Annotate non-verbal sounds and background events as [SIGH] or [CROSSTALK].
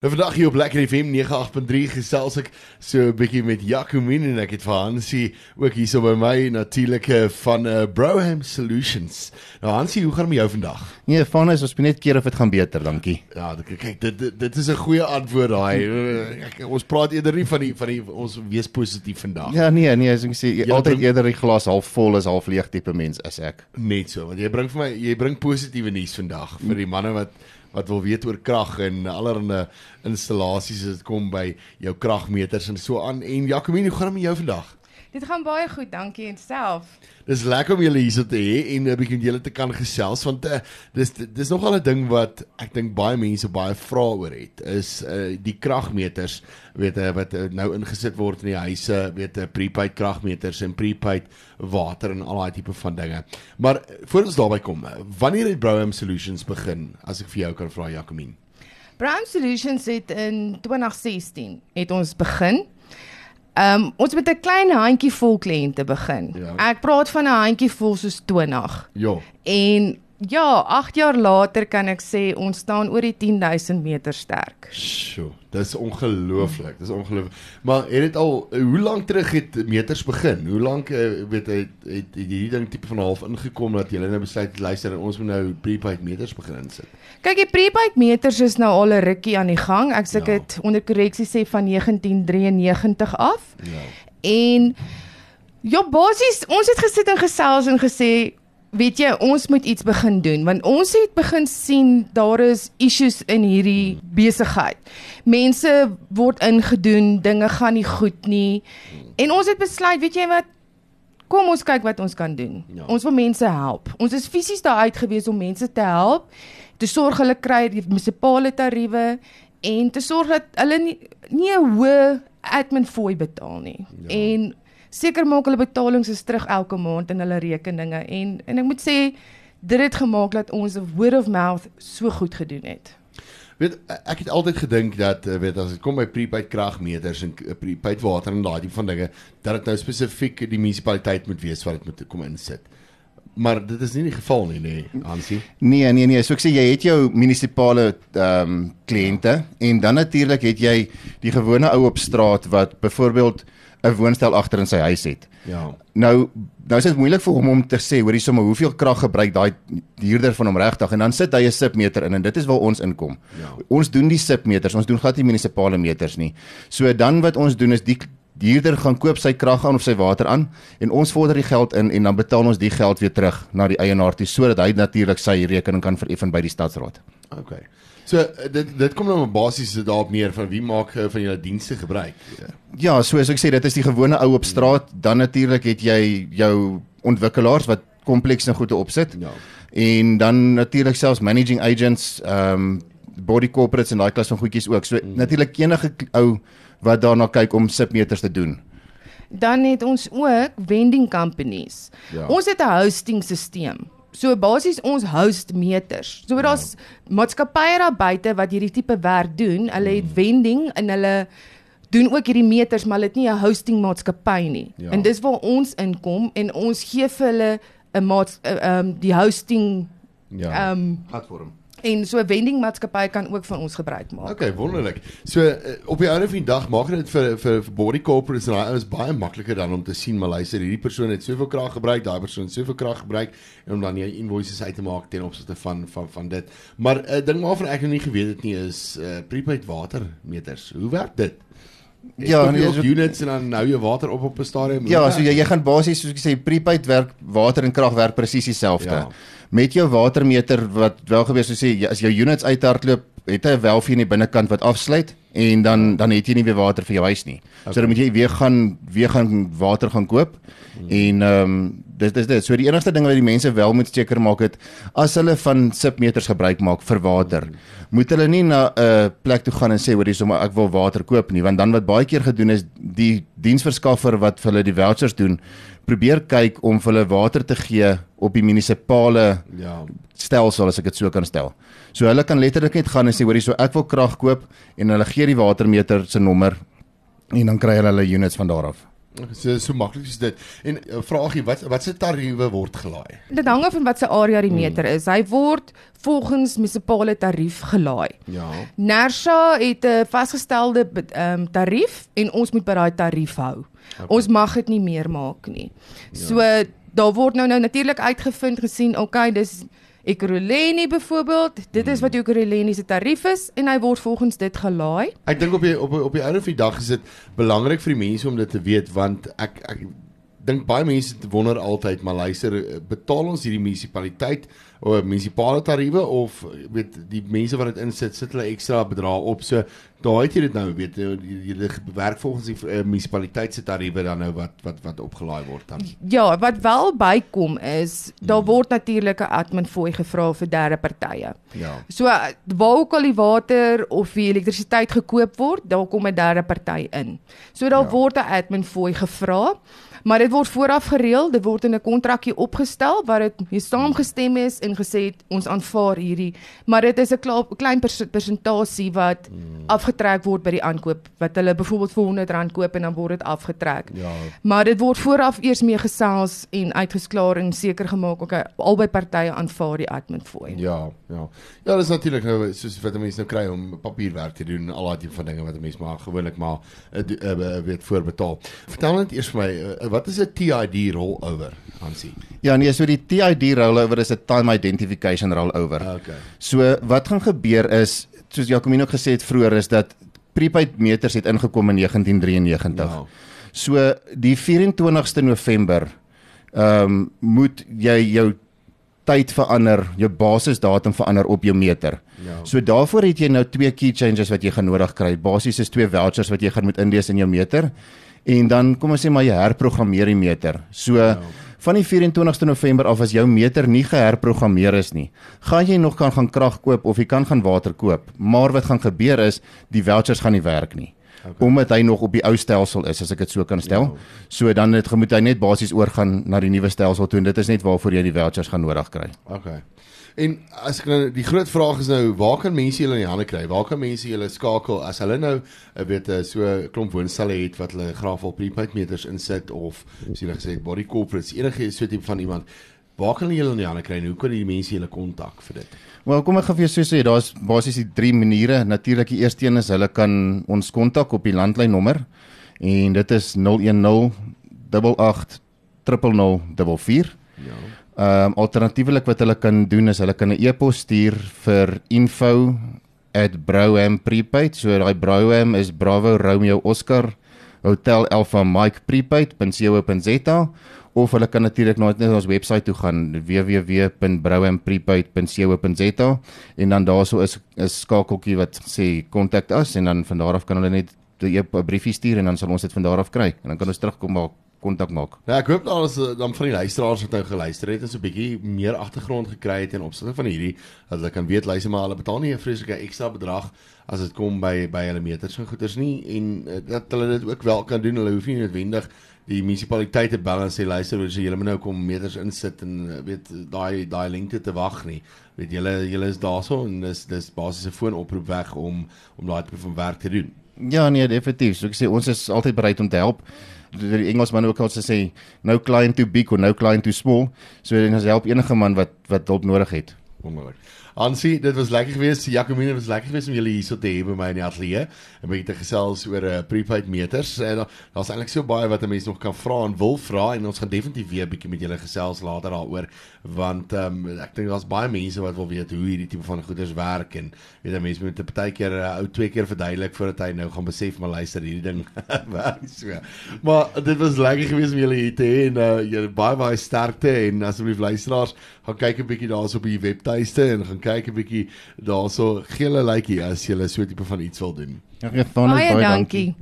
Nou vandag hier op Lekker FM 98.3 gesels ek so 'n bietjie met Jacomin en ek het vir Hansie ook hier so by my natuurlik eh, van uh, Broham Solutions. Nou Hansie, hoe gaan dit met jou vandag? Nee, van is ons net keer of dit gaan beter, dankie. Ja, kyk dit dit, dit is 'n goeie antwoord daai. [LAUGHS] Ons praat eerder nie van die van die ons wees positief vandag. Ja, nee, nee, as ek sê jy altyd bring, eerder die glas half vol as half leeg tipe mens is ek. Net so, want jy bring vir my jy bring positiewe nuus vandag vir die manne wat wat wil weet oor krag en allerlei installasies as dit kom by jou kragmeters en so aan. En Jacomine, hoe gaan dit met jou vandag? Dit gaan baie goed, dankie en self. Dis lekker om julle hier te hê en 'n bietjie met julle te kan gesels want uh, dis dis nogal 'n ding wat ek dink baie mense baie vra oor het is uh, die kragmeters weet uh, wat uh, nou ingesit word in die huise, weet 'n uh, prepaid kragmeters en prepaid water en al daai tipe van dinge. Maar voor ons daarby kom, wanneer het Broham Solutions begin as ek vir jou kan vra Jacomine? Brown Solutions het in 2016 het ons begin. Ehm um, ons met 'n klein handjie vol kliënte begin. Ja. Ek praat van 'n handjie vol soos 20. Ja. En ja, 8 jaar later kan ek sê ons staan oor die 10000 meter sterk. Sjoe, dis ongelooflik. Dis ongelooflik. Maar het dit al hoe lank terug het meters begin? Hoe lank uh, weet het, het, het hierdie ding tipe van half ingekom dat jy nou besluit luister en ons moet nou prepaid meters begin insit? Kyk, die prepaid meters is nou al 'n rukkie aan die gang. Ek sê dit ja. onder korreksie sê van 1993 af. Ja. En Ja basies, ons het gesit en gesels en gesê weet jy, ons moet iets begin doen want ons het begin sien daar is issues in hierdie besigheid. Mense word ingedoen, dinge gaan nie goed nie. En ons het besluit, weet jy wat? Kom ons kyk wat ons kan doen. Ja. Ons wil mense help. Ons is fisies daar uit gewees om mense te help, te sorg hulle kry die munisipale tariewe en te sorg dat hulle nie nie 'n hoë admin fooi betaal nie. Ja. En seker maak hulle betalings is terug elke maand in hulle rekeninge en en ek moet sê dit het gemaak dat ons word of mouth so goed gedoen het. Weet ek het altyd gedink dat eh, weet as dit kom by prepaid kragmeters en eh, prepaid water en daai tipe van dinge dat dit nou spesifiek die munisipaliteit moet wees wat dit moet kom insit. Maar dit is nie die geval nie, nee, Ansie. Nee, nee, nee, so ek sê jy het jou munisipale ehm um, kliënte en dan natuurlik het jy die gewone ou op straat wat byvoorbeeld 'n woonstel agter in sy huis het. Ja. Nou nou is dit moeilik vir hom om te sê hoor hiersomme hoeveel krag gebruik daai huurder van hom regtig en dan sit hy 'n sipmeter in en dit is waar ons inkom. Ja. Ons doen die sipmeters, ons doen glad nie munisipale meters nie. So dan wat ons doen is die die huurder gaan koop sy krag aan of sy water aan en ons vorder die geld in en dan betaal ons die geld weer terug na die eienaar toe sodat hy natuurlik sy rekening kan vereffen by die stadsraad. OK. So eh, dit dit kom nou op basis daarop neer van wie maak eh, van julle dienste gebruik. Ja, soos ek sê dit is die gewone ou op straat, dan natuurlik het jy jou ontwikkelaars wat komplekse goede opsit. Ja. En dan natuurlik selfs managing agents, ehm um, body corporates en daai klas van goedjies ook. So mm. natuurlik enige ou wat daarna kyk om sipmeters te doen. Dan het ons ook vending companies. Ja. Ons het 'n hosting stelsel. So basies ons host meters. So ja. daar's maatskappye daar buite wat hierdie tipe werk doen. Hulle het mm. vending en hulle doen ook hierdie meters, maar hulle het nie 'n hosting maatskappy nie. Ja. En dis waar ons inkom en ons gee vir hulle 'n maat ehm um, die hosting ja. ehm um, platform. En so vending maatskappy kan ook van ons gebruik maak. Okay, wonderlik. So uh, op die einde van die dag maak dit vir vir vir body corporates en daai is baie makliker dan om te sien maar luister hierdie persoon het soveel krag gebruik, daai persoon het soveel krag gebruik en om dan jy invoices uit te maak ten opsigte van van van dit. Maar 'n uh, eh, ding waarvan ek nog nie geweet het nie is uh, prepaid watermeters. Hoe werk dit? Ja, nee, so units en dan nou jy water op op 'n stadium. Ja, so jy jy gaan basies soos ek sê prepaid werk water en krag werk presies dieselfde. Ja met jou watermeter wat wel gebeur so sê as jou units uithardloop het hy wel vir in die binnekant wat afsluit en dan dan het jy nie weer water vir jou huis nie. Okay. So dan moet jy weer gaan weer gaan water gaan koop. Hmm. En ehm um, dis dis dit. So die enigste ding wat die mense wel moet seker maak het as hulle van sipmeters gebruik maak vir water, moet hulle nie na 'n uh, plek toe gaan en sê hoor hierso maar ek wil water koop nie, want dan wat baie keer gedoen is die diensverskaffer wat vir hulle die vouchers doen, probeer kyk om vir hulle water te gee op die munisipale ja stelsel as ek dit so kan stel. So hulle kan letterlik net gaan en sê hoorie so ek wil krag koop en hulle gee die watermeter se nommer en dan kry hulle hulle units van daar af. So so maklik is dit. En uh, vraagie, wat wat se tariewe word gelaai? Dit hang af van wat se area die meter is. Hy word volgens munisipale tarief gelaai. Ja. Nersa het 'n vasgestelde ehm um, tarief en ons moet by daai tarief hou. Okay. Ons mag dit nie meer maak nie. Ja. So daar word nou nou natuurlik uitgevind gesien, okay, dis Ekurhuleni byvoorbeeld, dit is wat Ekurhuleni se tarief is en hy word volgens dit gelaai. Ek dink op die op op die einde van die dag is dit belangrik vir die mense om dit te weet want ek ek dink baie mense wonder altyd maar luister betaal ons hierdie munisipaliteit of munisipale tariewe of weet die mense wat dit insit sit hulle ekstra bedrag op. So daar het jy dit nou weet jy werk volgens die uh, munisipaliteit se tariewe dan nou wat wat wat opgelaai word dan. Ja wat wel bykom is daar word natuurlik 'n admin fooi gevra vir derde partye. Ja. So waar ook al die water of die elektrisiteit gekoop word daar kom 'n derde party in. So daar ja. word 'n admin fooi gevra Maar dit word vooraf gereël, dit word in 'n kontrakkie opgestel waar dit saamgestem is en gesê het ons aanvaar hierdie, maar dit is 'n klein persentasie wat hmm. afgetrek word by die aankoop wat hulle byvoorbeeld vir R100 koop en dan word dit afgetrek. Ja. Maar dit word vooraf eers mee gesels en uitgesklaar en seker gemaak okay, albei partye aanvaar die admin fooi. Ja, ja. Ja, dit is natuurlik nou soos wat mense nou kry om papierwerk te doen en al daai tipe van dinge wat mense maar gewoonlik maar uh, uh, weet voorbetaal. Vertel net eers vir my uh, wat is 'n TID rollover, Hansie? Ja, nee, so die TID rollover is 'n time identification rollover. Okay. So wat gaan gebeur is, soos Jacomino gesê het vroeër is dat prepaid meters het ingekom in 1993. Ja. So die 24ste November ehm um, moet jy jou tyd verander, jou basisdatum verander op jou meter. Ja. So daarvoor het jy nou twee key changes wat jy gaan nodig kry. Basies is twee vouchers wat jy gaan moet inlees in jou meter en dan kom ons sê maar jy herprogrammeer die meter. So ja. van die 24ste November af as jou meter nie geherprogrammeer is nie, gaan jy nog kan gaan krag koop of jy kan gaan water koop, maar wat gaan gebeur is die vouchers gaan nie werk nie. Okay. Omdat hy nog op die ou stelsel is as ek dit so kan stel. Ja. So dan het moet hy net basies oorgaan na die nuwe stelsel toe en dit is net waarvoor jy die vouchers gaan nodig kry. Okay. En as ek nou die groot vraag is nou waar kan mense julle in die hande kry? Waar kan mense julle skakel as hulle nou eh, weet eh, so klomp woonstelle het wat hulle graag wil prepaid meters insit of soos hulle gesê het body corporates enige so tipe van iemand Waar kan julle in die hande kry en hoe kan die mense julle kontak vir dit? Wel kom ek gou vir jou sê daar's basies die drie maniere. Natuurlik die eerste een is hulle kan ons kontak op die landlyn nommer en dit is 010 88 0004. Ja. Ehm um, alternatiefelik wat hulle kan doen is hulle kan 'n e-pos stuur vir info@brouham.prepaid. So daai Brouham is Bravo Romeo Oscar Hotel Alpha Mike prepaid.co.za of hulle kan natuurlik na ons webwerf toe gaan www.brouhamprepaid.co.za en dan daarso is 'n skakeltjie wat sê kontak us en dan van daar af kan hulle net 'n briefie stuur en dan sal ons dit van daar af kry. En dan kan ons terugkom maak kontak maak. Ja, ek hoop alles eh, dan van die luisteraars wat nou geluister het en so 'n bietjie meer agtergrond gekry het in opsigte van hierdie dat hulle kan weet luister maar hulle betaal nie 'n vreeslike ekstra bedrag as dit kom by by hulle meters en goeders nie en uh, dat hulle dit ook wel kan doen. Hulle hoef nie noodwendig die munisipaliteite bel en sê luister, ons so, julle moet nou kom meters insit en uh, weet daai daai lengte te wag nie. Weet julle julle is daarso en dis dis basies 'n foonoproep weg om om daai tipe van werk te doen. Ja nee, definitief. So ek sê ons is altyd bereid om te help die Engelsman ook al sê no client too big or no client too small. So dit help enige man wat wat hulp nodig het. Wonderlik. Ansie, dit was lekker geweest. Jacomine was lekker geweest om julle hier so te hê by my in die ateljee. En baie te gesels oor uh, prepaid meters. En daar's eintlik so baie wat 'n mens nog kan vra en wil vra en ons gaan definitief weer 'n bietjie met julle gesels later daaroor want ehm um, ek dink daar's baie mense wat wil weet hoe hierdie tipe van goederes werk en weet jy mense moet 'n partykeer uh, ou twee keer verduidelik voordat hy nou gaan besef maar luister hierdie ding [LAUGHS] werk so. Maar dit was lekker geweest om julle hier te hê en uh, julle baie baie sterkte en asseblief luisteraars gaan kyk 'n bietjie daarso op die webtuiste en gaan kyk 'n bietjie daarso gee hulle likeie as jy so 'n tipe van iets wil doen. Ja, baie dankie. dankie.